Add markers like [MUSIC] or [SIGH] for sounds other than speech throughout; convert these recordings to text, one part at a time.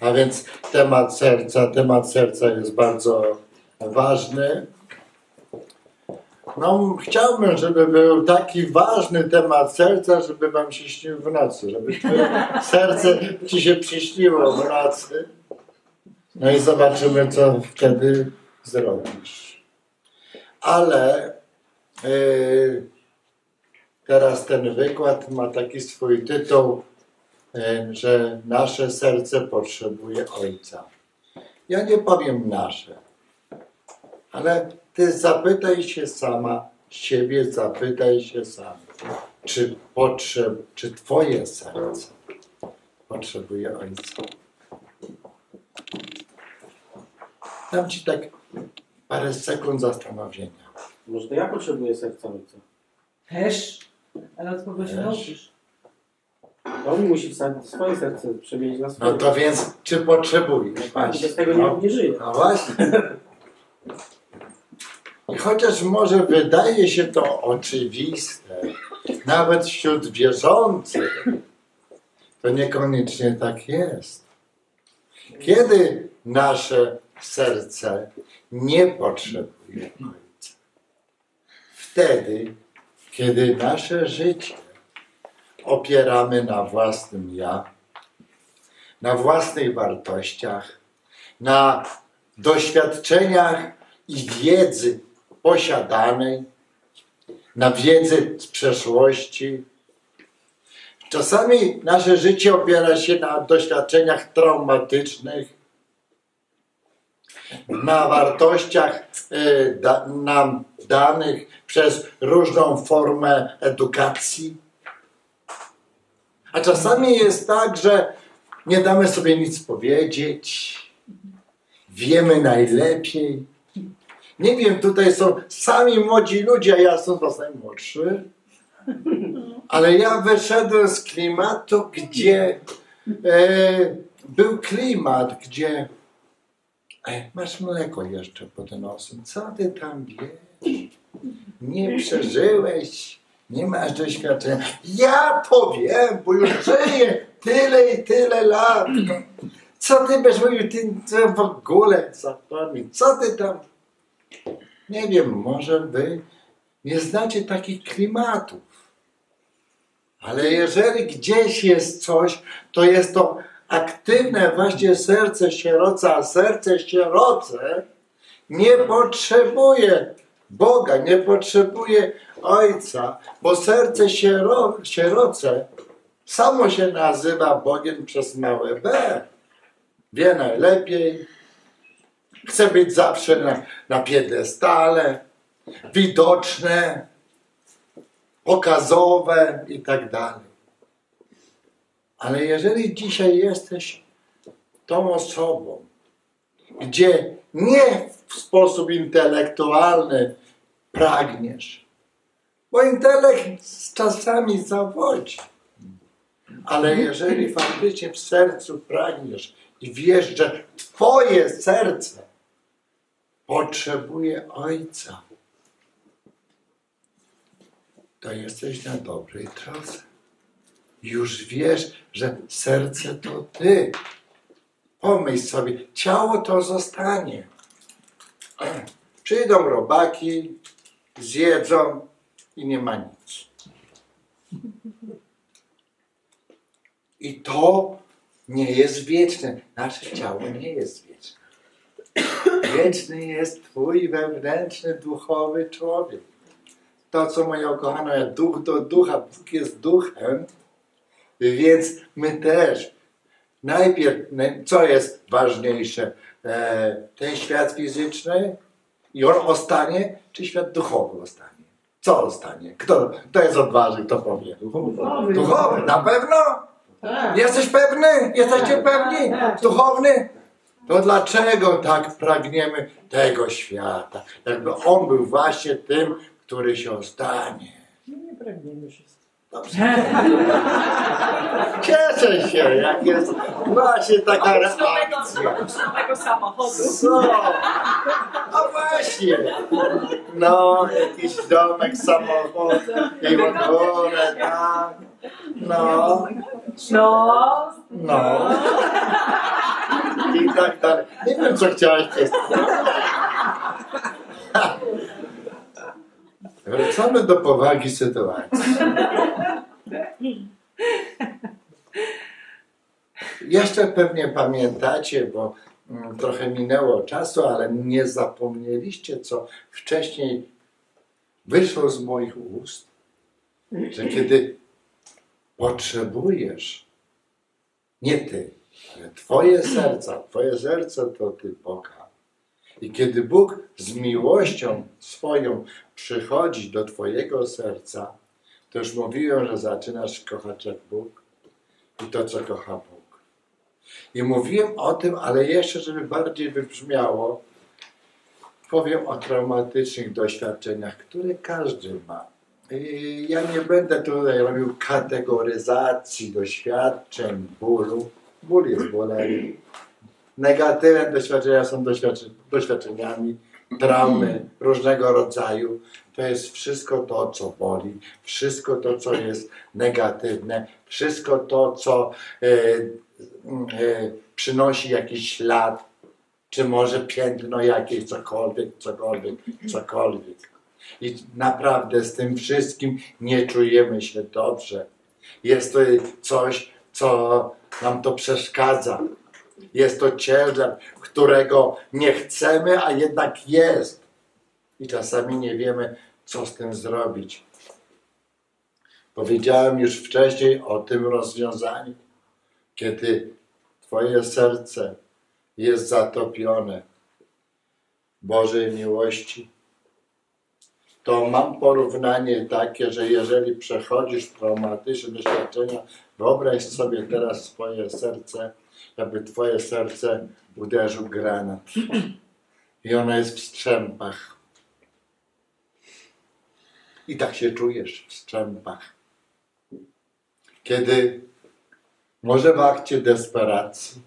A więc temat serca, temat serca jest bardzo ważny. No, chciałbym, żeby był taki ważny temat serca, żeby wam się śnił w nocy, żeby [LAUGHS] serce ci się przyśniło w nocy. No i zobaczymy, co wtedy zrobisz. Ale yy, teraz ten wykład ma taki swój tytuł, że nasze serce potrzebuje Ojca. Ja nie powiem nasze, ale ty zapytaj się sama siebie, zapytaj się sam, czy, potrzeb, czy twoje serce potrzebuje Ojca. Dam ci tak parę sekund zastanowienia. Może to ja potrzebuję serca ojca. Też, ale od kogo się Też. nauczysz? On musi wsadzić swoje serce, przemienić na swoje. No to więc, czy potrzebujesz? Bez tego nie, no, nie żyje. no właśnie. I chociaż może wydaje się to oczywiste, nawet wśród wierzących, to niekoniecznie tak jest. Kiedy nasze serce nie potrzebuje Ojca? Wtedy, kiedy nasze życie opieramy na własnym ja, na własnych wartościach, na doświadczeniach i wiedzy posiadanej, na wiedzy z przeszłości. Czasami nasze życie opiera się na doświadczeniach traumatycznych, na wartościach y, nam danych przez różną formę edukacji. A czasami jest tak, że nie damy sobie nic powiedzieć, wiemy najlepiej. Nie wiem, tutaj są sami młodzi ludzie, a ja jestem was najmłodszy. Ale ja wyszedłem z klimatu, gdzie e, był klimat, gdzie e, masz mleko jeszcze pod nosem. Co ty tam wiesz? Nie przeżyłeś, nie masz doświadczenia. Ja to wiem, bo już żyję tyle i tyle lat. Co ty będziesz mówił, ty co w ogóle zapomnij, co ty tam? Nie wiem, może wy nie znacie takich klimatów. Ale jeżeli gdzieś jest coś, to jest to aktywne właśnie serce sieroca, a serce sieroce nie potrzebuje Boga, nie potrzebuje Ojca, bo serce siero, sieroce samo się nazywa Bogiem przez małe B. Wie najlepiej, chce być zawsze na, na piedestale, widoczne, pokazowe i tak dalej. Ale jeżeli dzisiaj jesteś tą osobą, gdzie nie w sposób intelektualny pragniesz, bo intelekt czasami zawodzi, ale jeżeli faktycznie w sercu pragniesz i wiesz, że Twoje serce potrzebuje Ojca, to jesteś na dobrej drodze. Już wiesz, że serce to Ty. Pomyśl sobie, ciało to zostanie. [CLEARS THROAT] Przyjdą robaki, zjedzą i nie ma nic. I to nie jest wieczne. Nasze ciało nie jest wieczne. Wieczny jest Twój wewnętrzny, duchowy człowiek. To, co moja ukochana, duch do ducha, Bóg jest duchem, więc my też. Najpierw, co jest ważniejsze? E, ten świat fizyczny i on ostanie, czy świat duchowy ostanie? Co ostanie? Kto, kto jest odważny, kto powie? Duchowy. Duchowy, na pewno? Tak. Jesteś pewny? Jesteście Tak, pewni? tak, tak. Duchowny? To dlaczego tak pragniemy tego świata? Jakby on był właśnie tym, który się ostanie. Nie pragniemy wszystko. Dobrze. [LAUGHS] Cieszę się, jak jest właśnie taka reakcja. nowego samochodu. Co? No właśnie. No, jakiś domek, samochód i w ogóle, tak. No, No, no. i tak dalej. Nie wiem, co chciałeś powiedzieć. Wracamy do powagi sytuacji. Jeszcze pewnie pamiętacie, bo mm, trochę minęło czasu, ale nie zapomnieliście, co wcześniej wyszło z moich ust, że kiedy potrzebujesz, nie ty, ale twoje serce, twoje serce to ty Boga. I kiedy Bóg z miłością swoją przychodzi do twojego serca, to już mówiłem, że zaczynasz kochać jak Bóg i to, co kocha Bóg. I mówiłem o tym, ale jeszcze, żeby bardziej wybrzmiało, powiem o traumatycznych doświadczeniach, które każdy ma. Ja nie będę tutaj robił kategoryzacji doświadczeń bólu. Ból jest bólem. Negatywne doświadczenia są doświadczeniami, traumy różnego rodzaju. To jest wszystko to, co boli, wszystko to, co jest negatywne, wszystko to, co e, e, przynosi jakiś ślad, czy może piętno jakieś, cokolwiek, cokolwiek, cokolwiek. I naprawdę z tym wszystkim nie czujemy się dobrze. Jest to coś, co nam to przeszkadza. Jest to ciężar, którego nie chcemy, a jednak jest. I czasami nie wiemy, co z tym zrobić. Powiedziałem już wcześniej o tym rozwiązaniu, kiedy Twoje serce jest zatopione Bożej miłości, to mam porównanie takie, że jeżeli przechodzisz traumatyczne doświadczenia, wyobraź sobie teraz swoje serce, jakby twoje serce uderzył granat. I ono jest w strzępach. I tak się czujesz w strzępach. Kiedy może w akcie desperacji,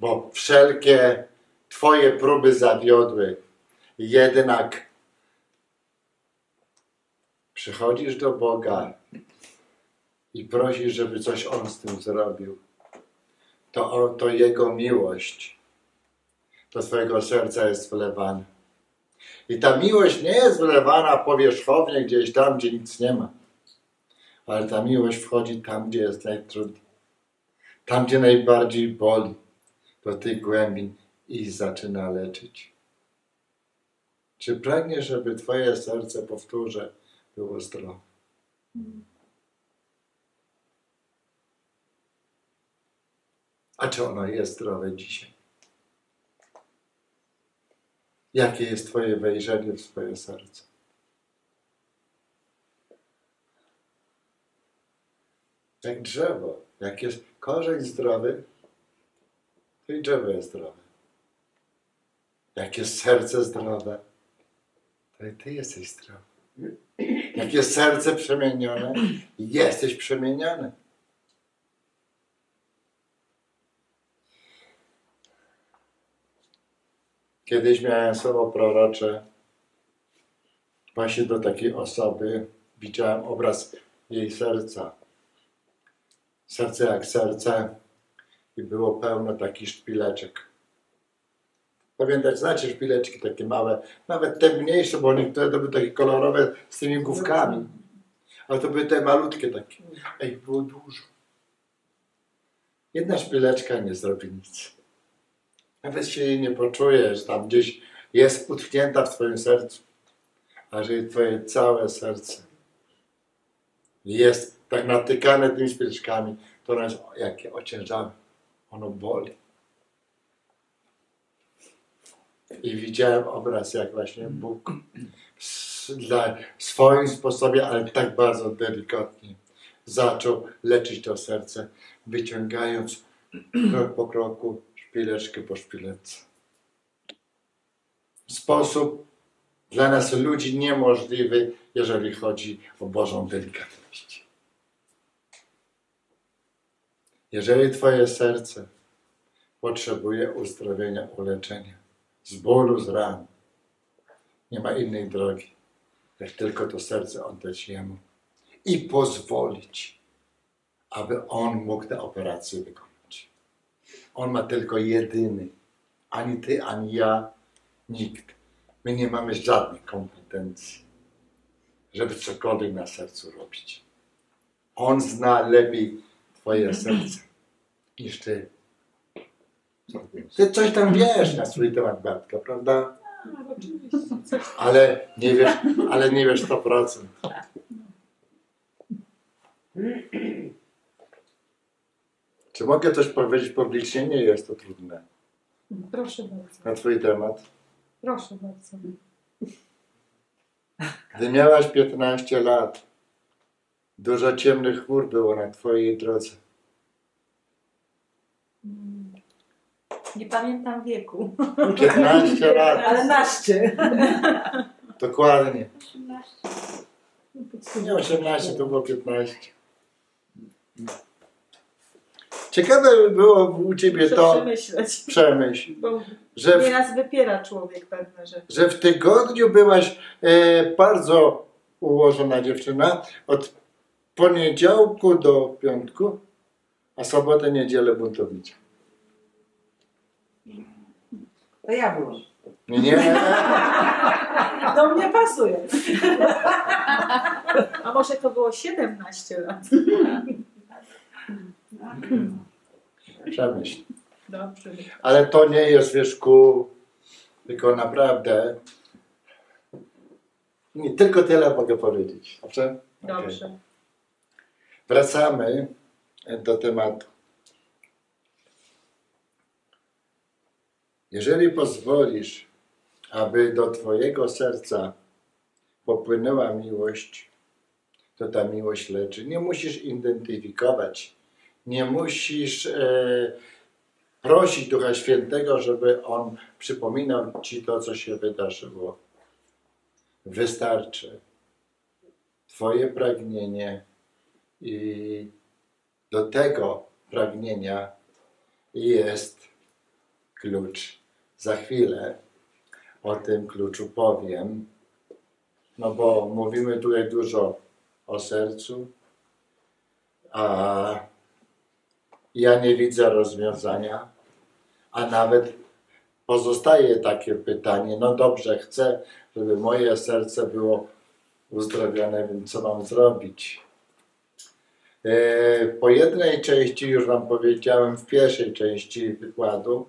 bo wszelkie twoje próby zawiodły, jednak przychodzisz do Boga i prosisz, żeby coś On z tym zrobił, to, to Jego miłość do Twojego serca jest wlewana. I ta miłość nie jest wlewana powierzchownie gdzieś tam, gdzie nic nie ma. Ale ta miłość wchodzi tam, gdzie jest najtrudniej. Tam, gdzie najbardziej boli. Do tych głębin i zaczyna leczyć. Czy pragniesz, żeby Twoje serce, powtórzę, było zdrowe? A czy ono jest zdrowe dzisiaj? Jakie jest Twoje wejrzenie w swoje serce? Jak drzewo. Jak jest korzeń zdrowy, to i drzewo jest zdrowe. Jak jest serce zdrowe, to i Ty jesteś zdrowy. Jak jest serce przemienione, jesteś przemieniony. Kiedyś miałem słowo prorocze właśnie do takiej osoby. Widziałem obraz jej serca. Serce jak serce i było pełno takich szpileczek. Pamiętać, znacie szpileczki takie małe, nawet te mniejsze, bo niektóre to były takie kolorowe z tymi główkami. Ale to były te malutkie takie. A ich było dużo. Jedna szpileczka nie zrobi nic. Nawet się jej nie poczuje, że tam gdzieś jest utknięta w twoim sercu. A jeżeli twoje całe serce jest tak natykane tymi szpileczkami, to jest jakie ociężałe. Ono boli. I widziałem obraz, jak właśnie Bóg dla w swoim sposobie, ale tak bardzo delikatnie zaczął leczyć to serce, wyciągając krok po kroku, szpileczkę po szpileczce. Sposób dla nas ludzi niemożliwy, jeżeli chodzi o Bożą delikatność. Jeżeli Twoje serce potrzebuje uzdrowienia, uleczenia, z bólu, z ran, nie ma innej drogi, jak tylko to serce oddać Jemu i pozwolić, aby On mógł tę operację wykonać. On ma tylko jedyny. Ani ty, ani ja, nikt. My nie mamy żadnych kompetencji, żeby cokolwiek na sercu robić. On zna lepiej twoje [CLEARS THROAT] serce niż ty. Ty coś tam wiesz na swój temat, Bartka, prawda? Ale nie wiesz, ale nie wiesz 100%. [CLEARS THROAT] Czy mogę coś powiedzieć publicznie? Nie jest to trudne. Proszę bardzo. Na twój temat. Proszę bardzo. Gdy miałaś 15 lat, dużo ciemnych chmur było na twojej drodze. Nie pamiętam wieku. 15 [LAUGHS] lat, Ale naście. dokładnie. Nie 18, to było 15. Ciekawe by było u ciebie Muszę to przemyśleć. przemyśl, Bo że w nieraz wypiera człowiek pewne rzeczy. że w tygodniu byłaś e, bardzo ułożona dziewczyna od poniedziałku do piątku, a sobotę, niedzielę buntownicza. To ja byłam. Nie, [LAUGHS] Do mnie pasuje. A może to było 17 lat? Przemyśl. Dobrze. Ale to nie jest wierzchu, tylko naprawdę nie, tylko tyle mogę powiedzieć. Dobrze? Dobrze. Wracamy do tematu. Jeżeli pozwolisz, aby do Twojego serca popłynęła miłość, to ta miłość leczy. Nie musisz identyfikować, nie musisz e, prosić Ducha Świętego, żeby On przypominał Ci to, co się wydarzyło. Wystarczy Twoje pragnienie i do tego pragnienia jest klucz. Za chwilę o tym kluczu powiem, no bo mówimy tutaj dużo o sercu, a ja nie widzę rozwiązania, a nawet pozostaje takie pytanie, no dobrze, chcę, żeby moje serce było uzdrowione, więc co mam zrobić? E, Po jednej części już Wam powiedziałem w pierwszej części wykładu,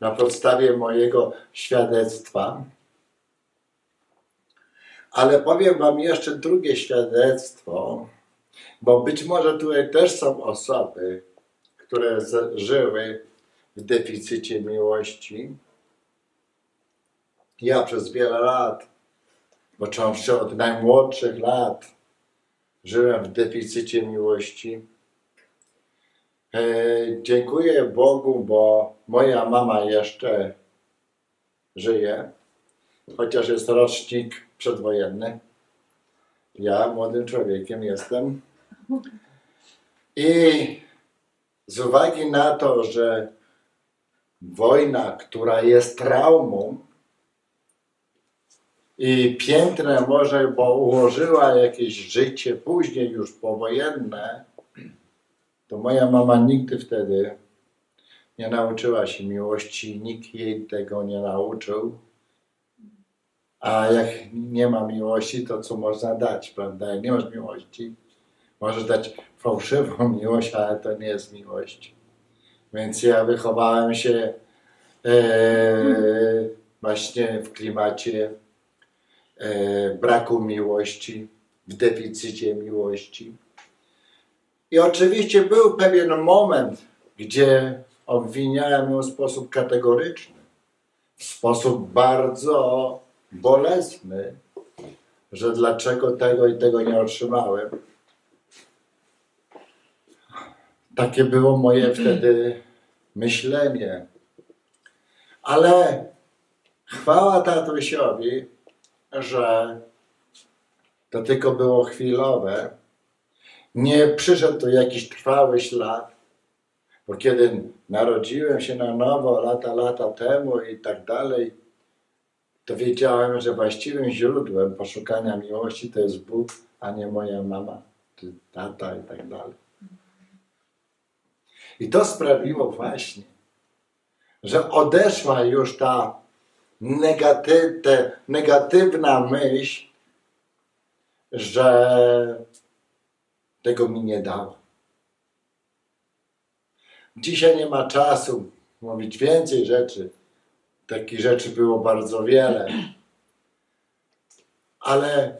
na podstawie mojego świadectwa, ale powiem Wam jeszcze drugie świadectwo, bo być może tutaj też są osoby, które żyły w deficycie miłości. Ja przez wiele lat, począwszy od najmłodszych lat, żyłem w deficycie miłości. E, dziękuję Bogu, bo moja mama jeszcze żyje, chociaż jest rocznik przedwojenny. Ja młodym człowiekiem jestem. I z uwagi na to, że wojna, która jest traumą, i piękne może, bo ułożyła jakieś życie później już powojenne, to moja mama nigdy wtedy nie nauczyła się miłości, nikt jej tego nie nauczył. A jak nie ma miłości, to co można dać, prawda? Jak nie masz miłości, możesz dać fałszywą [LAUGHS] miłość, ale to nie jest miłość. Więc ja wychowałem się e, właśnie w klimacie e, braku miłości, w deficycie miłości. I oczywiście był pewien moment, gdzie obwiniałem ją w sposób kategoryczny, w sposób bardzo bolesny, że dlaczego tego i tego nie otrzymałem. Takie było moje wtedy myślenie. Ale chwała tatusiowi, że to tylko było chwilowe. Nie przyszedł tu jakiś trwały ślad, bo kiedy narodziłem się na nowo lata, lata temu i tak dalej, to wiedziałem, że właściwym źródłem poszukania miłości to jest Bóg, a nie moja mama, czy tata i tak dalej. I to sprawiło właśnie, że odeszła już ta te negatywna myśl, że tego mi nie dała. Dzisiaj nie ma czasu mówić więcej rzeczy. Takich rzeczy było bardzo wiele. Ale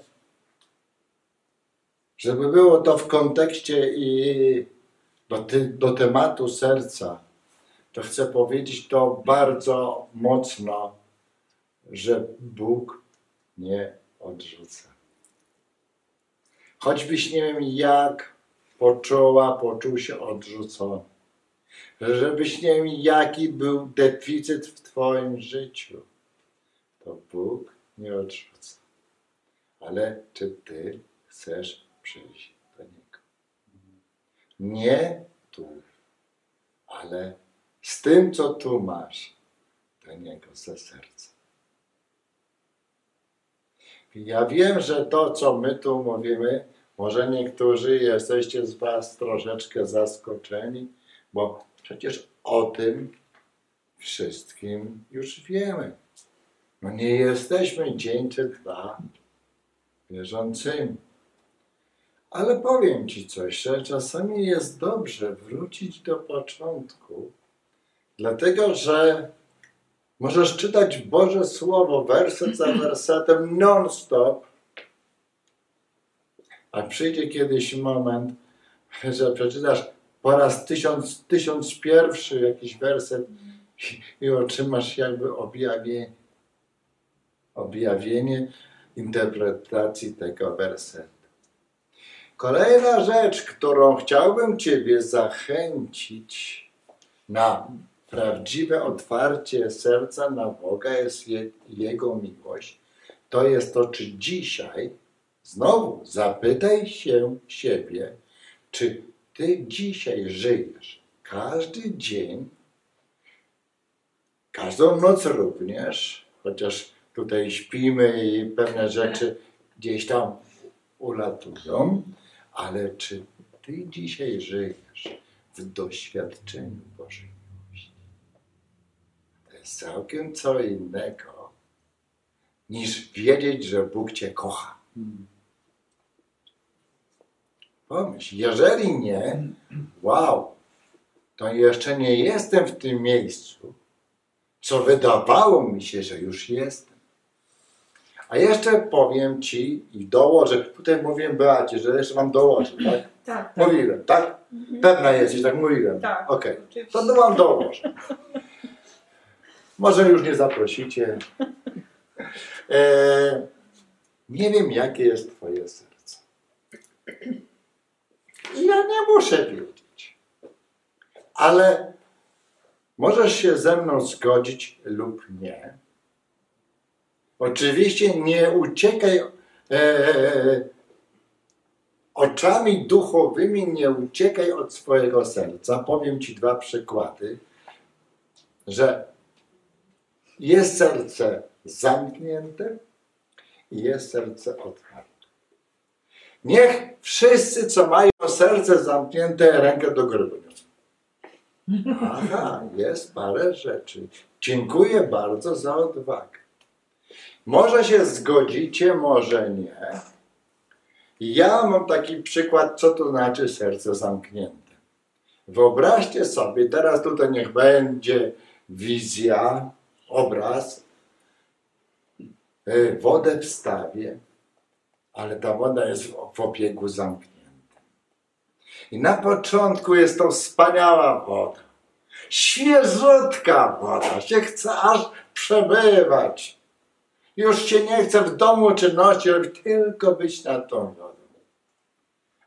żeby było to w kontekście i do, ty, do tematu serca, to chcę powiedzieć to bardzo mocno, że Bóg nie odrzuca. Choćbyś nie wiem jak poczuła, poczuł się odrzucony. Żebyś nie wiem jaki był deficyt w Twoim życiu, to Bóg nie odrzuca. Ale czy Ty chcesz przyjść? Nie tu, ale z tym, co tu masz, do Niego ze serca. Ja wiem, że to, co my tu mówimy, może niektórzy jesteście z Was troszeczkę zaskoczeni, bo przecież o tym wszystkim już wiemy. No nie jesteśmy dzień czy dwa wierzącymi. Ale powiem Ci coś, że czasami jest dobrze wrócić do początku, dlatego że możesz czytać Boże Słowo werset za [CLEARS THROAT] wersetem non-stop, a przyjdzie kiedyś moment, że przeczytasz po raz tysiąc, tysiąc pierwszy jakiś werset i, i otrzymasz jakby objawienie, objawienie interpretacji tego wersetu. Kolejna rzecz, którą chciałbym Ciebie zachęcić na prawdziwe otwarcie serca na Boga jest Je- Jego miłość, to jest to, czy dzisiaj, znowu zapytaj się siebie, czy Ty dzisiaj żyjesz każdy dzień, każdą noc również, chociaż tutaj śpimy i pewne rzeczy gdzieś tam ulatują, ale czy Ty dzisiaj żyjesz w doświadczeniu Bożej miłości? To jest całkiem co innego niż wiedzieć, że Bóg Cię kocha. Pomyśl, jeżeli nie, wow, to jeszcze nie jestem w tym miejscu, co wydawało mi się, że już jestem. A jeszcze powiem Ci i dołożę, tutaj mówiłem Beacie, że jeszcze Wam dołożę, tak? Tak, tak. Mówiłem, tak? Pewna jesteś, tak mówiłem. Tak, Okej, oczywiście. to Wam dołożę. Może już nie zaprosicie. E, nie wiem, jakie jest Twoje serce. I Ja nie muszę wiedzieć. Ale możesz się ze mną zgodzić lub nie. Oczywiście nie uciekaj e, oczami duchowymi, nie uciekaj od swojego serca. Powiem Ci dwa przykłady, że jest serce zamknięte i jest serce otwarte. Niech wszyscy, co mają serce zamknięte, rękę do góry. Aha, jest parę rzeczy. Dziękuję bardzo za odwagę. Może się zgodzicie, może nie. Ja mam taki przykład, co to znaczy serce zamknięte. Wyobraźcie sobie, teraz tutaj niech będzie wizja, obraz. Y, Wodę wstawię, ale ta woda jest w, obiegu zamkniętym. I na początku jest to wspaniała woda. Świeżutka woda, się chce aż przebywać. Już się nie chce w domu czynności robić, tylko być nad tą wodą.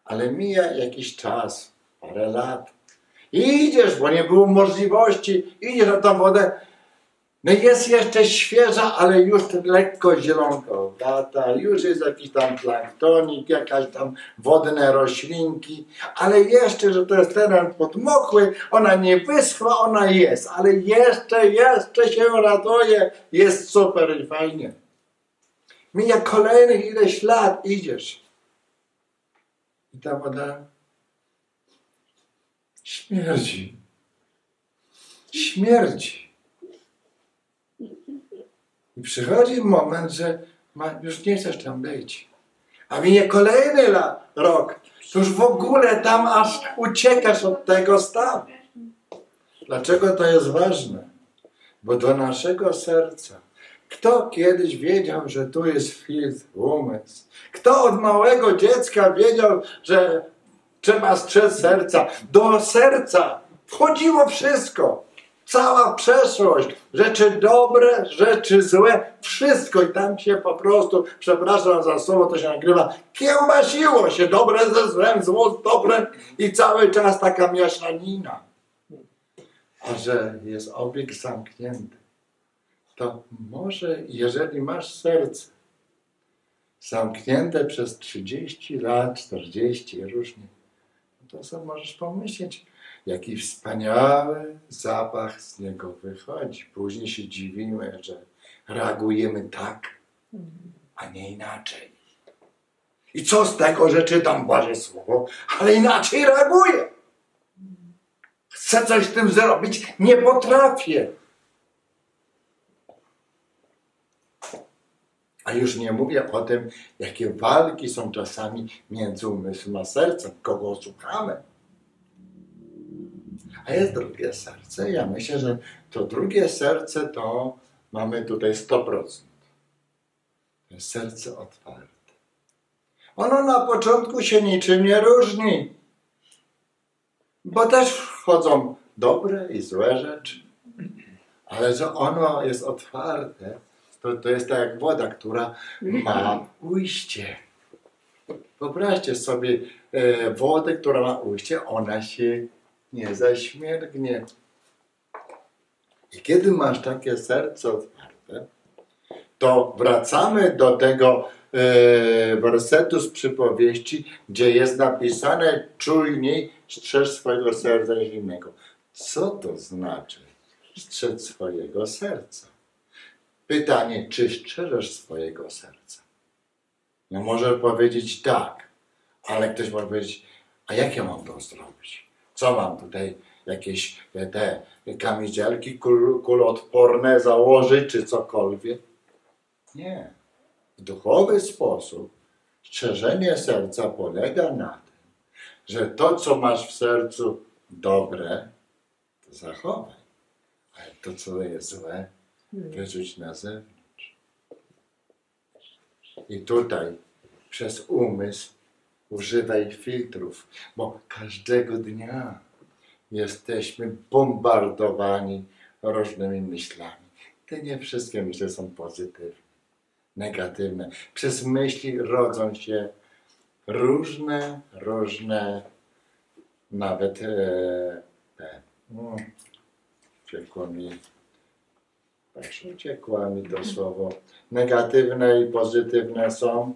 Ale mija jakiś czas, parę lat. I idziesz, bo nie było możliwości, idziesz na tą wodę. No jest jeszcze świeża, ale już lekko zielonkowata, już jest jakiś tam planktonik, jakaś tam wodne roślinki, ale jeszcze, że to jest teren podmokły, ona nie wyschła, ona jest, ale jeszcze, jeszcze się raduje, jest super i fajnie. Mija kolejnych ileś lat, idziesz. I ta woda śmierdzi. śmierci. I przychodzi moment, że ma, już nie chcesz tam być. A minie kolejny la, rok, to już w ogóle tam aż uciekasz od tego stanu. Dlaczego to jest ważne? Bo do naszego serca. Kto kiedyś wiedział, że tu jest filtr, umysł? Kto od małego dziecka wiedział, że trzeba strzec serca? Do serca wchodziło wszystko. Cała przeszłość, rzeczy dobre, rzeczy złe, wszystko i tam się po prostu, przepraszam za słowo, to się nagrywa, kiełbasiło się dobre ze złem, zło z dobrem i cały czas taka mieszanina. A że jest obieg zamknięty, to może jeżeli masz serce zamknięte przez 30 lat, 40 różnie, no to sobie możesz pomyśleć, jaki wspaniały zapach z niego wychodzi. Później się dziwimy, że reagujemy tak, a nie inaczej. I co z tego, że czytam Boże Słowo, ale inaczej reaguję. Chcę coś z tym zrobić, nie potrafię. A już nie mówię o tym, jakie walki są czasami między umysłem a sercem, kogo słuchamy. A jest drugie serce. Ja myślę, że to drugie serce to mamy tutaj 100%. To jest serce otwarte. Ono na początku się niczym nie różni, bo też wchodzą dobre i złe rzeczy. Ale że ono jest otwarte, to, to jest tak jak woda, która ma ujście. Wyobraźcie sobie e, wodę, która ma ujście, ona się nie zaśmiergnie. I kiedy masz takie serce otwarte, to wracamy do tego e, wersetu z przypowieści, gdzie jest napisane czujniej strzeż swojego serca zimnego. Co to znaczy strzec swojego serca? Pytanie, czy strzeżesz swojego serca? No może powiedzieć tak, ale ktoś może powiedzieć, a jak ja mam to zrobić? Co mam tutaj jakieś e, te kamizelki kul, kuloodporne założyć, czy cokolwiek? Nie. W duchowy sposób strzeżenie serca polega na tym, że to, co masz w sercu dobre, to zachowaj. Ale to, co jest złe, wyrzuć na zewnątrz. I tutaj przez umysł używaj filtrów, bo każdego dnia jesteśmy bombardowani różnymi myślami. Te nie wszystkie myśli są pozytywne, negatywne. Przez myśli rodzą się różne, różne, nawet e, te, no, mi, tak uciekło mi to słowo. Negatywne i pozytywne są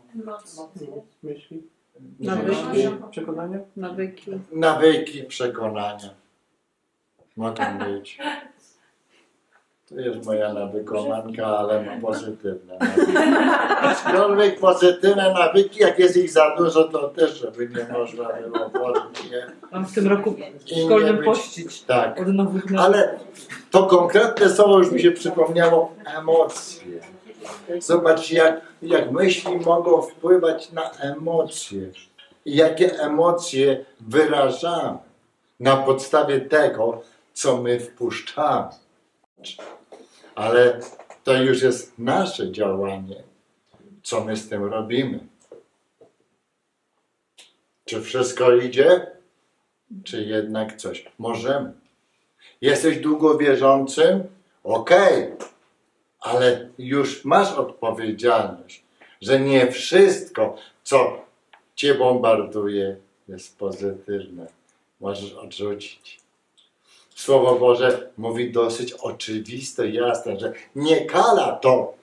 Myśli, Nawyki. przekonania? Nawyki. nawyki, przekonania. Mogą być. To jest moja nawykomanka, ale ma pozytywne nawyki. Aczkolwiek pozytywne nawyki, jak jest ich za dużo, to też, żeby nie można było włożyć je. Mam w tym roku szkolnym być- pościć Tak. od nowych nawyków. Ale to konkretne słowo już mi się przypomniało emocje. Zobacz, jak, jak myśli mogą wpływać na emocje. I jakie emocje wyrażamy na podstawie tego, co my wpuszczamy. Ale to już jest nasze działanie, co my z tym robimy. Czy wszystko idzie? Czy jednak coś? Możemy. Jesteś długowierzącym? Okej, ale już masz odpowiedzialność, że nie wszystko, co cię bombarduje, jest pozytywne. Możesz odrzucić. Słowo Boże mówi dosyć oczywiste, jasne, że nie kala to,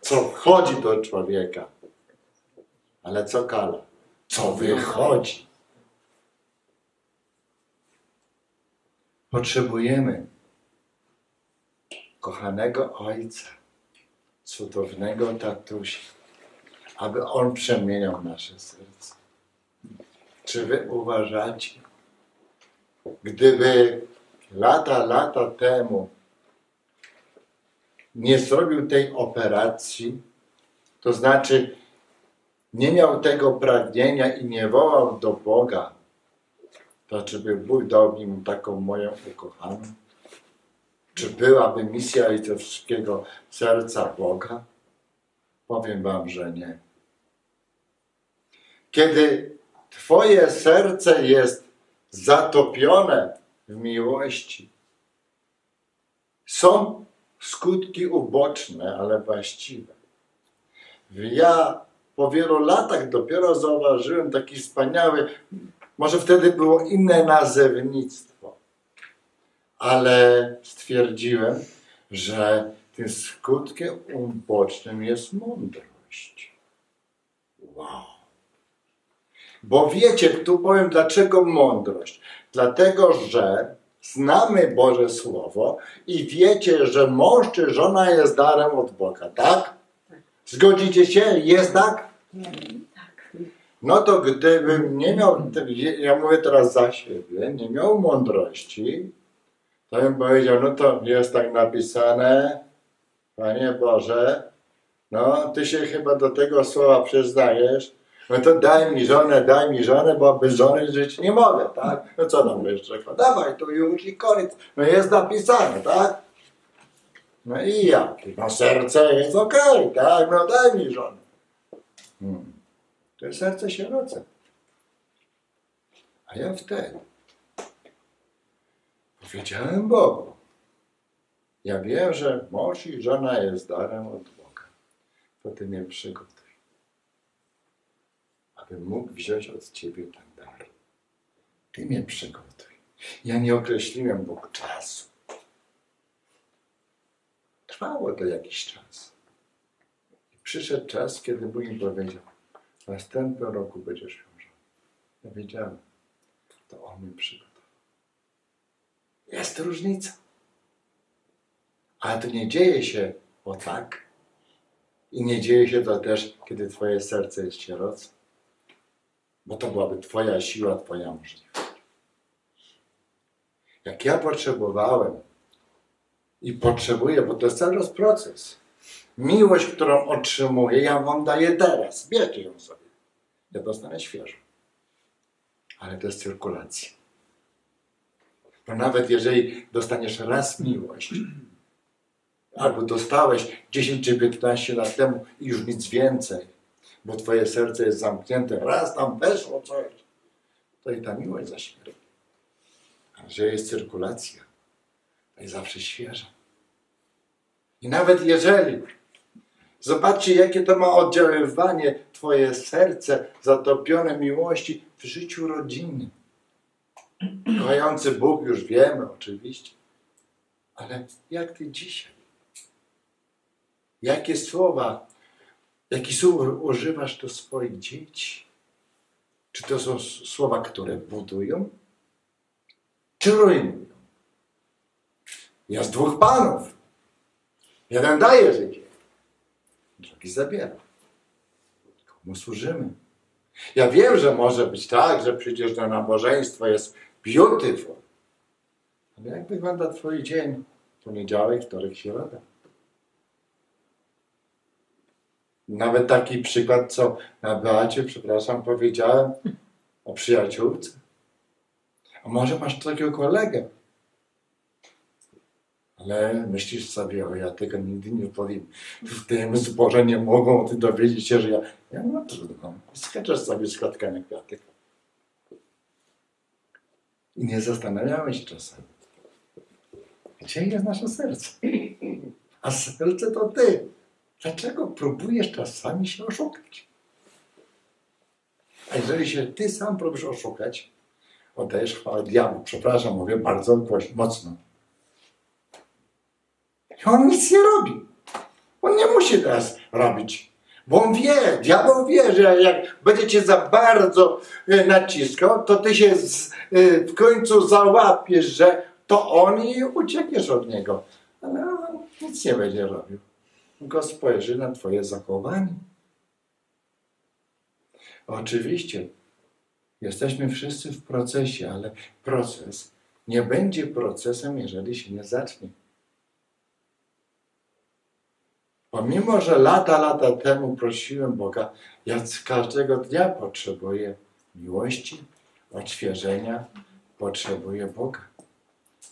co wchodzi do człowieka, ale co kala? Co wychodzi. Potrzebujemy kochanego Ojca, cudownego tatusia, aby On przemieniał nasze serce. Czy wy uważacie, gdyby lata, lata temu nie zrobił tej operacji, to znaczy nie miał tego pragnienia i nie wołał do Boga, to czy by Bóg dał taką moją ukochaną? Czy byłaby misja ojcowskiego serca Boga? Powiem wam, że nie. Kiedy Twoje serce jest zatopione w miłości, są skutki uboczne, ale właściwe. Ja po wielu latach dopiero zauważyłem taki wspaniały, może wtedy było inne nazewnictwo, ale stwierdziłem, że tym skutkiem ubocznym jest mądrość. Wow. Bo wiecie, tu powiem dlaczego mądrość. Dlatego, że znamy Boże Słowo i wiecie, że mąż czy żona jest darem od Boga, tak? Zgodzicie się? Jest tak? No to gdybym nie miał, ja mówię teraz za siebie, nie miał mądrości, to bym powiedział, no to jest tak napisane, Panie Boże, no ty się chyba do tego słowa przyznajesz, no to daj mi żonę, daj mi żonę, bo bez żony żyć nie mogę, tak? No co nam jeszcze? Dawaj tu już i koniec. No jest napisane, tak? No i jak? No serce jest okej, tak? No daj mi żonę. Hmm. To jest serce sieroce. A ja wtedy powiedziałem Bogu, ja wiem, że mąż i żona jest darem od Boga. To Ty mnie przygotuj abym mógł wziąć od Ciebie ten dar. Ty mnie przygotuj. Ja nie określiłem Bóg czasu. Trwało to jakiś czas. I przyszedł czas, kiedy Bóg mi powiedział, w następnym roku będziesz miał żonę. Ja wiedziałem, to On mnie przygotował. Jest różnica. Ale to nie dzieje się o tak. I nie dzieje się to też, kiedy Twoje serce jest sieroce bo to byłaby Twoja siła, Twoja możliwość. Jak ja potrzebowałem i potrzebuję, bo to jest cały czas proces. Miłość, którą otrzymuję, ja Wam daję teraz. Bierzcie ją sobie. Ja dostanę świeżą. Ale to jest cyrkulacja. Bo nawet jeżeli dostaniesz raz miłość, albo dostałeś 10 czy 15 lat temu i już nic więcej, bo twoje serce jest zamknięte, raz tam weszło coś, to i ta miłość zaśmierci. A że jest cyrkulacja, to jest zawsze świeża. I nawet jeżeli, zobaczcie jakie to ma oddziaływanie twoje serce zatopione miłości w życiu rodzinnym. Kochający Bóg, już wiemy oczywiście, ale jak ty dzisiaj? Jakie słowa Jaki słów używasz do swoich dzieci? Czy to są słowa, które budują, czy rujnują? Jest dwóch panów. Jeden daje życie, drugi zabiera. Komu służymy? Ja wiem, że może być tak, że przecież to nabożeństwo jest beautiful. Ale jak wygląda Twój dzień? Poniedziałek, wtorek, środa. Nawet taki przykład, co na Beacie, przepraszam, powiedziałem o przyjaciółce. A może masz takiego kolegę? Ale myślisz sobie, o ja tego nigdy nie powiem. W tym zborze nie mogą ty dowiedzieć się, że ja... Ja no trudno. Skaczesz sobie z klatkami kwiatek. I nie zastanawiałeś się czasami. Gdzie jest nasze serce? A serce to ty. Dlaczego próbujesz czasami się oszukać? A jeżeli się ty sam próbujesz oszukać, oddajesz chwałę diabłu. Przepraszam, mówię bardzo mocno. I on nic nie robi. On nie musi teraz robić. Bo on wie, diabeł wie, że jak będziecie za bardzo e, naciskał, to ty się z, e, w końcu załapiesz, że to on i uciekniesz od niego. Ale on nic nie będzie robił tylko spojrzy na Twoje zachowanie. Oczywiście, jesteśmy wszyscy w procesie, ale proces nie będzie procesem, jeżeli się nie zacznie. Pomimo, że lata, lata temu prosiłem Boga, ja każdego dnia potrzebuję miłości, odświeżenia, potrzebuję Boga.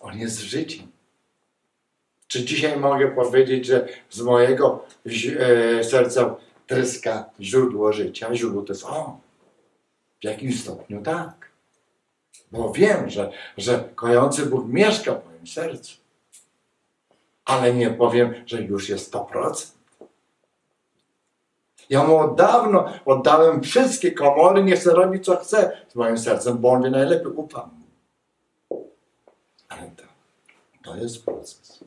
On jest życiem. Czy dzisiaj mogę powiedzieć, że z mojego e, serca tryska źródło życia? Źródło to jest On. W jakimś stopniu tak. Bo wiem, że, że kojący Bóg mieszka w moim sercu. Ale nie powiem, że już jest 100%. Ja mu od dawno oddałem wszystkie komory, nie chcę robić co chce z moim sercem, bo on najlepiej, ufam. Ale to, to jest proces.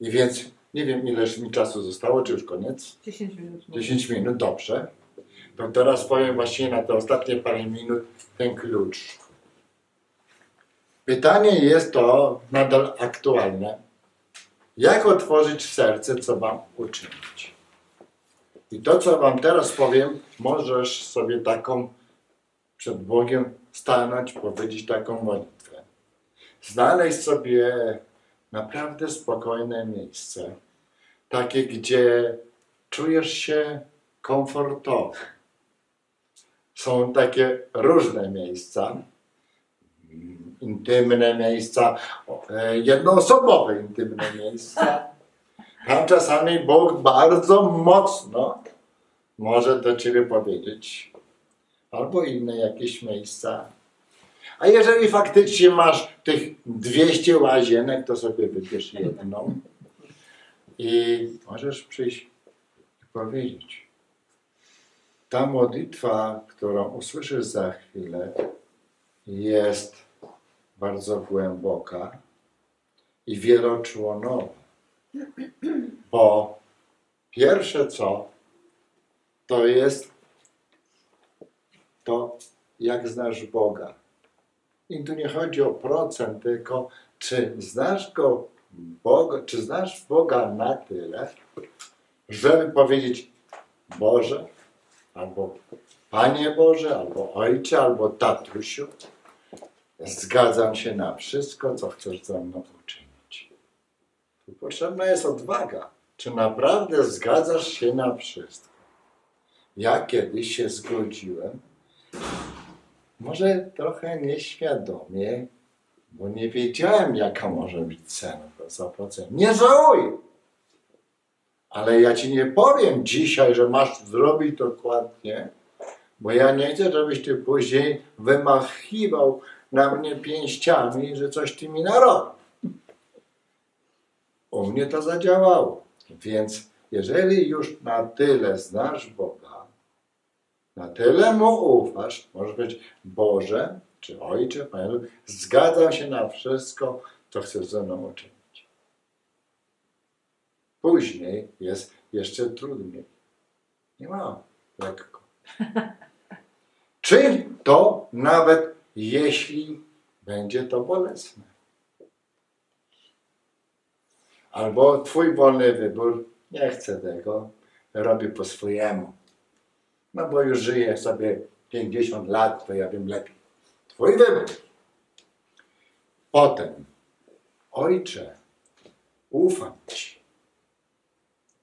I więc nie wiem, ileż mi czasu zostało, czy już koniec? 10 minut. 10 minut, dobrze. To teraz powiem właśnie na te ostatnie parę minut ten klucz. Pytanie jest to nadal aktualne. Jak otworzyć serce, co mam uczynić? I to, co wam teraz powiem, możesz sobie taką przed Bogiem stanąć, powiedzieć taką modlitwę. Znaleźć sobie naprawdę spokojne miejsce, takie, gdzie czujesz się komfortowo. Są takie różne miejsca, intymne miejsca, e, jednoosobowe intymne miejsca. Tam czasami Bóg bardzo mocno może do ciebie powiedzieć, albo inne jakieś miejsca. A jeżeli faktycznie masz tych 200 łazienek, to sobie wybierz jedną i możesz przyjść i powiedzieć. Ta modlitwa, którą usłyszysz za chwilę, jest bardzo głęboka i wieloczłonowa. Bo pierwsze co, to jest to, jak znasz Boga. I tu nie chodzi o procent, tylko czy znasz go, Boga, czy znasz Boga na tyle, żeby powiedzieć Boże, albo Panie Boże, albo Ojcze, albo Tatusiu, zgadzam się na wszystko, co chcesz ze mną uczynić. Tu potrzebna jest odwaga. Czy naprawdę zgadzasz się na wszystko? Ja kiedyś się zgodziłem, może trochę nieświadomie, bo nie wiedziałem, jaka może być cena za procent. Nie żałuję. Ale ja ci nie powiem dzisiaj, że masz zrobić dokładnie, bo ja nie chcę, żebyś ty później wymachiwał na mnie pięściami, że coś ty mi narobił. U mnie to zadziałało. Więc jeżeli już na tyle znasz Boga, na tyle mu ufasz, może być Boże, czy Ojcze, Panie, zgadzam się na wszystko, co chcesz ze mną uczynić. Później jest jeszcze trudniej. Nie ma lekko. [LAUGHS] Czy to nawet jeśli będzie to bolesne? Albo twój wolny wybór, nie chcę tego, robię po swojemu. No bo już żyję sobie 50 lat, to ja wiem lepiej. Twój wybór. Potem, ojcze, ufam ci.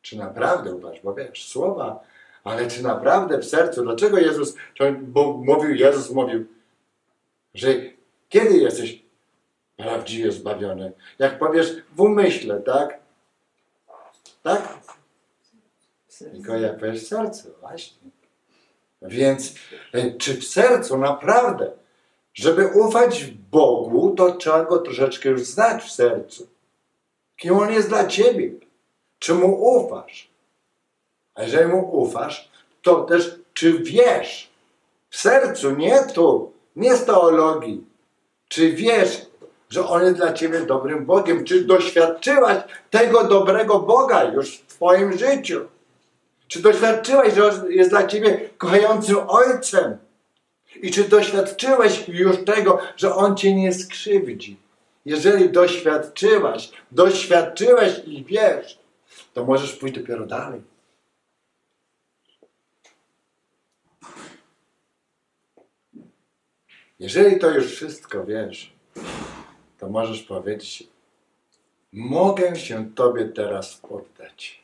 Czy naprawdę ufasz? Bo wiesz, słowa, ale czy naprawdę w sercu? Dlaczego Jezus, bo mówił, Jezus mówił, że kiedy jesteś prawdziwie zbawiony? Jak powiesz w umyśle, tak? Tak? Tylko jak powiesz w sercu, właśnie. Więc e, czy w sercu naprawdę, żeby ufać Bogu, to trzeba go troszeczkę już znać w sercu. Kim on jest dla ciebie? Czy mu ufasz? A jeżeli mu ufasz, to też czy wiesz w sercu, nie tu, nie z teologii, czy wiesz, że on jest dla ciebie dobrym Bogiem? Czy doświadczyłaś tego dobrego Boga już w twoim życiu? Czy doświadczyłeś, że on jest dla ciebie kochającym Ojcem? I czy doświadczyłeś już tego, że On cię nie skrzywdzi? Jeżeli doświadczyłaś, doświadczyłeś i wiesz, to możesz pójść dopiero dalej. Jeżeli to już wszystko wiesz, to możesz powiedzieć: Mogę się Tobie teraz poddać.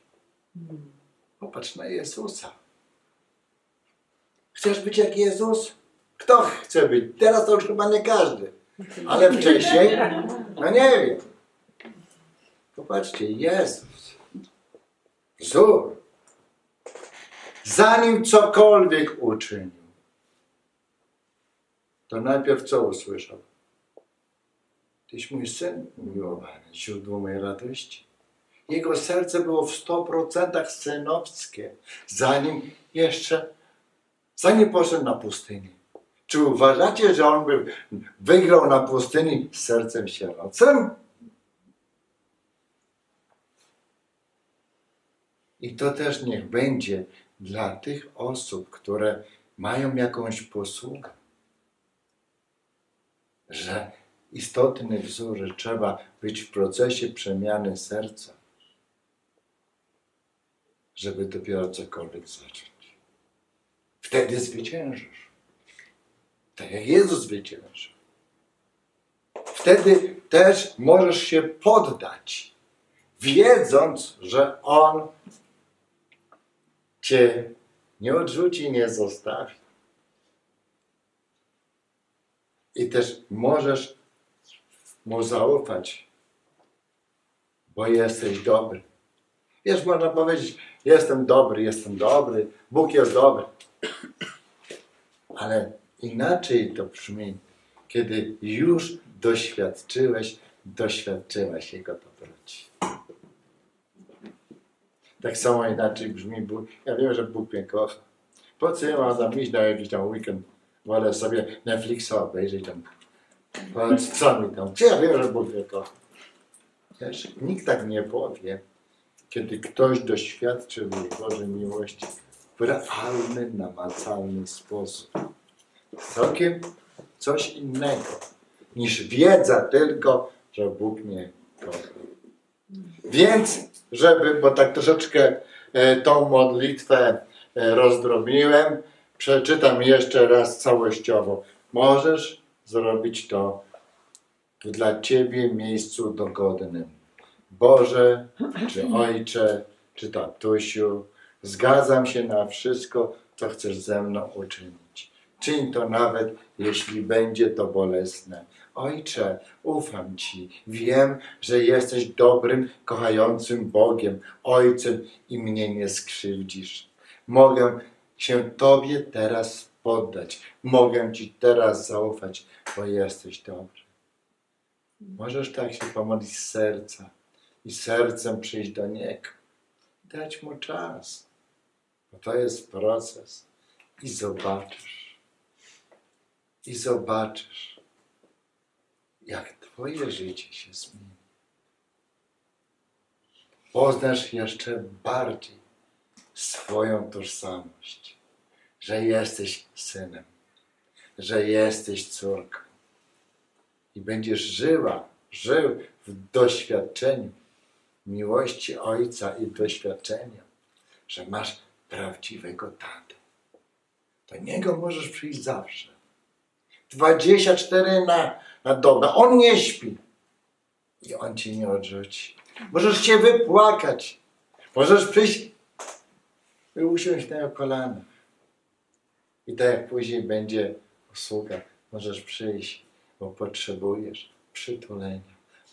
Popatrz na Jezusa. Chcesz być jak Jezus? Kto chce być? Teraz to już chyba nie każdy. Ale wcześniej? No nie wiem. Popatrzcie, Jezus. Wzór. Zanim cokolwiek uczynił, to najpierw co usłyszał? Tyś mój syn umiłowany, źródło mojej radości. Jego serce było w 100% synowskie, zanim jeszcze, zanim poszedł na pustynię. Czy uważacie, że on by wygrał na pustyni z sercem sierocym? I to też niech będzie dla tych osób, które mają jakąś posługę, że istotny wzór, że trzeba być w procesie przemiany serca, żeby dopiero cokolwiek zacząć. Wtedy zwyciężysz. Tak jak Jezus zwyciężył. Wtedy też możesz się poddać, wiedząc, że On Cię nie odrzuci, nie zostawi. I też możesz Mu zaufać, bo jesteś dobry. Wiesz, można powiedzieć, jestem dobry, jestem dobry, Bóg jest dobry. Ale inaczej to brzmi, kiedy już doświadczyłeś, doświadczyłaś Jego dobroci. Tak samo inaczej brzmi Bóg. Ja wiem, że Bóg mnie kocha. Po co ja mam tam iść na jakiś tam weekend? Wolę sobie Netflixa obejrzeć tam. Co mi tam? Ja wiem, że Bóg mnie kocha? Wiesz, nikt tak nie powie, kiedy ktoś doświadczył Bożej miłości w realny, namacalny sposób. Całkiem coś innego niż wiedza tylko, że Bóg mnie kocha. Więc, żeby, bo tak troszeczkę e, tą modlitwę e, rozdrobniłem, przeczytam jeszcze raz całościowo. Możesz zrobić to w dla Ciebie miejscu dogodnym. Boże, czy Ojcze, czy tatusiu, zgadzam się na wszystko, co chcesz ze mną uczynić. Czyń to nawet, jeśli będzie to bolesne. Ojcze, ufam Ci. Wiem, że jesteś dobrym, kochającym Bogiem, Ojcem i mnie nie skrzywdzisz. Mogę się Tobie teraz poddać. Mogę Ci teraz zaufać, bo jesteś dobry. Możesz tak się pomodlić z serca i sercem przyjść do Niego. Dać Mu czas, bo to jest proces. I zobaczysz, i zobaczysz, jak Twoje życie się zmieni. Poznasz jeszcze bardziej swoją tożsamość, że jesteś synem, że jesteś córką i będziesz żyła, żył w doświadczeniu miłości Ojca i doświadczenia, że masz prawdziwego tatę. Do Niego możesz przyjść zawsze. 24 na, na dobę. On nie śpi. I On Cię nie odrzuci. Możesz się wypłakać. Możesz przyjść i usiąść na jego kolanach. I tak jak później będzie usługa, możesz przyjść, bo potrzebujesz przytulenia,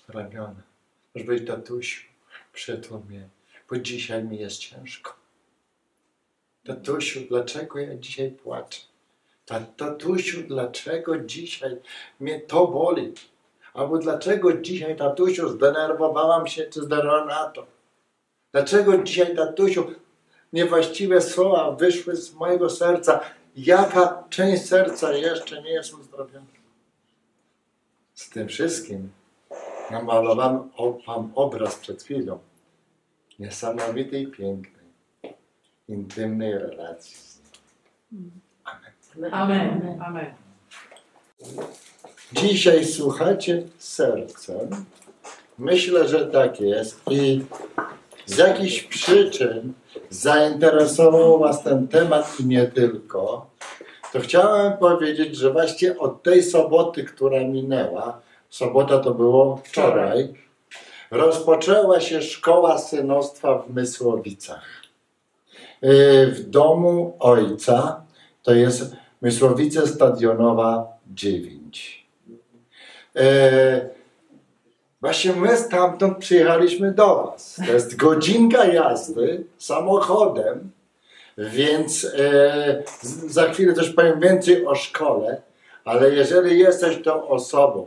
ramiona. Możesz być tatusiu, przytul mnie, bo dzisiaj mi jest ciężko. Tatusiu, dlaczego ja dzisiaj płaczę? Tatusiu, dlaczego dzisiaj mnie to boli? Albo dlaczego dzisiaj, tatusiu, zdenerwowałam się czy zdenerwowałam na to? Dlaczego dzisiaj, tatusiu, niewłaściwe słowa wyszły z mojego serca? Jaka część serca jeszcze nie jest uzdrowiona? Z tym wszystkim namalowałem wam obraz przed chwilą niesamowitej, pięknej, intymnej relacji. Amen. Amen. Amen. Dzisiaj słuchacie sercem. Myślę, że tak jest. I z jakichś przyczyn zainteresował Was ten temat i nie tylko. To chciałem powiedzieć, że właśnie od tej soboty, która minęła, sobota to było wczoraj, rozpoczęła się szkoła synostwa w Mysłowicach. Yy, W domu ojca, to jest Mysłowice Stadionowa 9. Yy, Właśnie my stamtąd przyjechaliśmy do Was. To jest godzinka jazdy samochodem, więc z- za chwilę też powiem więcej o szkole, ale jeżeli jesteś tą osobą,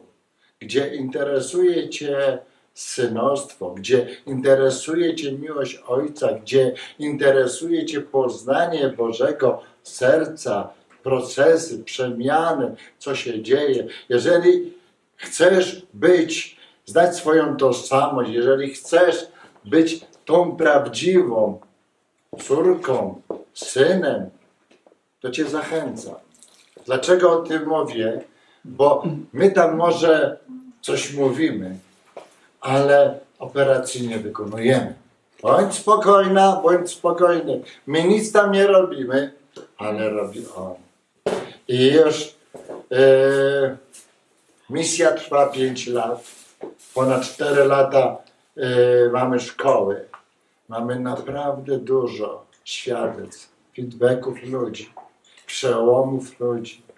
gdzie interesuje Cię synostwo, gdzie interesuje Cię miłość Ojca, gdzie interesuje Cię poznanie Bożego serca, procesy, przemiany, co się dzieje, jeżeli chcesz być, znać swoją tożsamość, jeżeli chcesz być tą prawdziwą córką, synem, to Cię zachęcam. Dlaczego o tym mówię? Bo my tam może coś mówimy, ale operacji nie wykonujemy. Bądź spokojna, bądź spokojny. My nic tam nie robimy, ale robi On. I już e, misja trwa 5 lat. Ponad 4 lata e, mamy szkoły. Mamy naprawdę dużo świadectw, feedbacków ludzi, przełomów ludzi.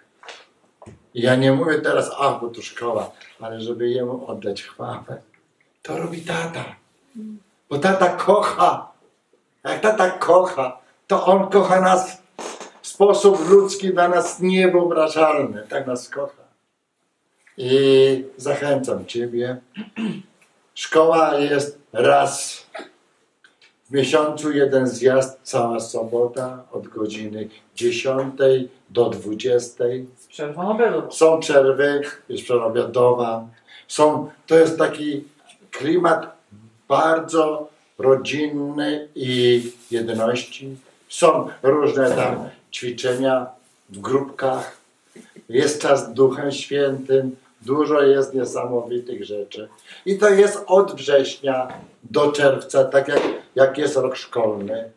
Ja nie mówię teraz, ach, bo to szkoła, ale żeby jemu oddać chwałę. To robi tata. Bo tata kocha. Jak tata kocha, to on kocha nas w sposób ludzki dla nas niewyobrażalny. Tak nas kocha. I zachęcam Ciebie. Szkoła jest raz w miesiącu jeden zjazd, cała sobota od godziny 10 do 20. Z przerwą obiadu. Są przerwy, jest przerwa obiadowa. Są, to jest taki klimat bardzo rodzinny i jedności. Są różne tam ćwiczenia w grupkach. Jest czas Duchem Świętym. Dużo jest niesamowitych rzeczy. I to jest od września do czerwca, tak jak, jak jest rok szkolny.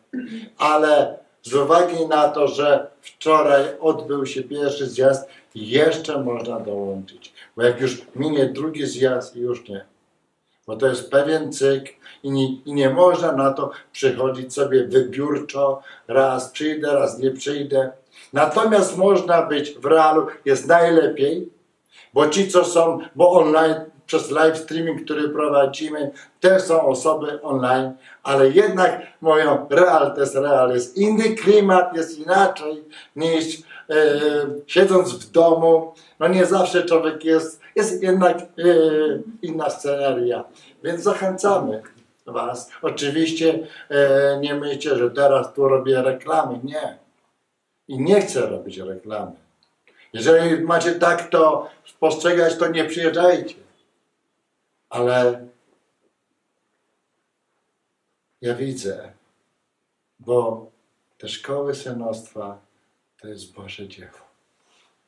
Ale z uwagi na to, że wczoraj odbył się pierwszy zjazd, jeszcze można dołączyć. Bo jak już minie drugi zjazd, już nie. Bo to jest pewien cykl i nie, i nie można na to przychodzić sobie wybiórczo. Raz przyjdę, raz nie przyjdę. Natomiast można być w realu, jest najlepiej, bo ci, co są, bo online, przez live streaming, który prowadzimy, też są osoby online, ale jednak mówią, real to jest real, jest inny klimat, jest inaczej niż e, siedząc w domu. No nie zawsze człowiek jest, jest jednak e, inna sceneria, więc zachęcamy Was. Oczywiście e, nie myślcie, że teraz tu robię reklamy, nie. I nie chcę robić reklamy. Jeżeli macie tak to postrzegać, to nie przyjeżdżajcie. Ale ja widzę, bo te szkoły synostwa to jest Boże dzieło.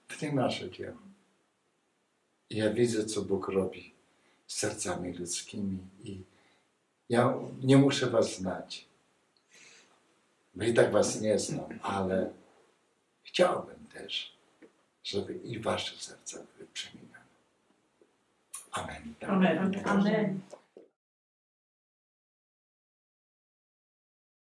To nie nasze dzieło. Ja widzę, co Bóg robi z sercami ludzkimi i ja nie muszę was znać. Bo i tak was nie znam, ale chciałbym też, żeby i wasze serca były przemienione. Amen. Amen. Amen.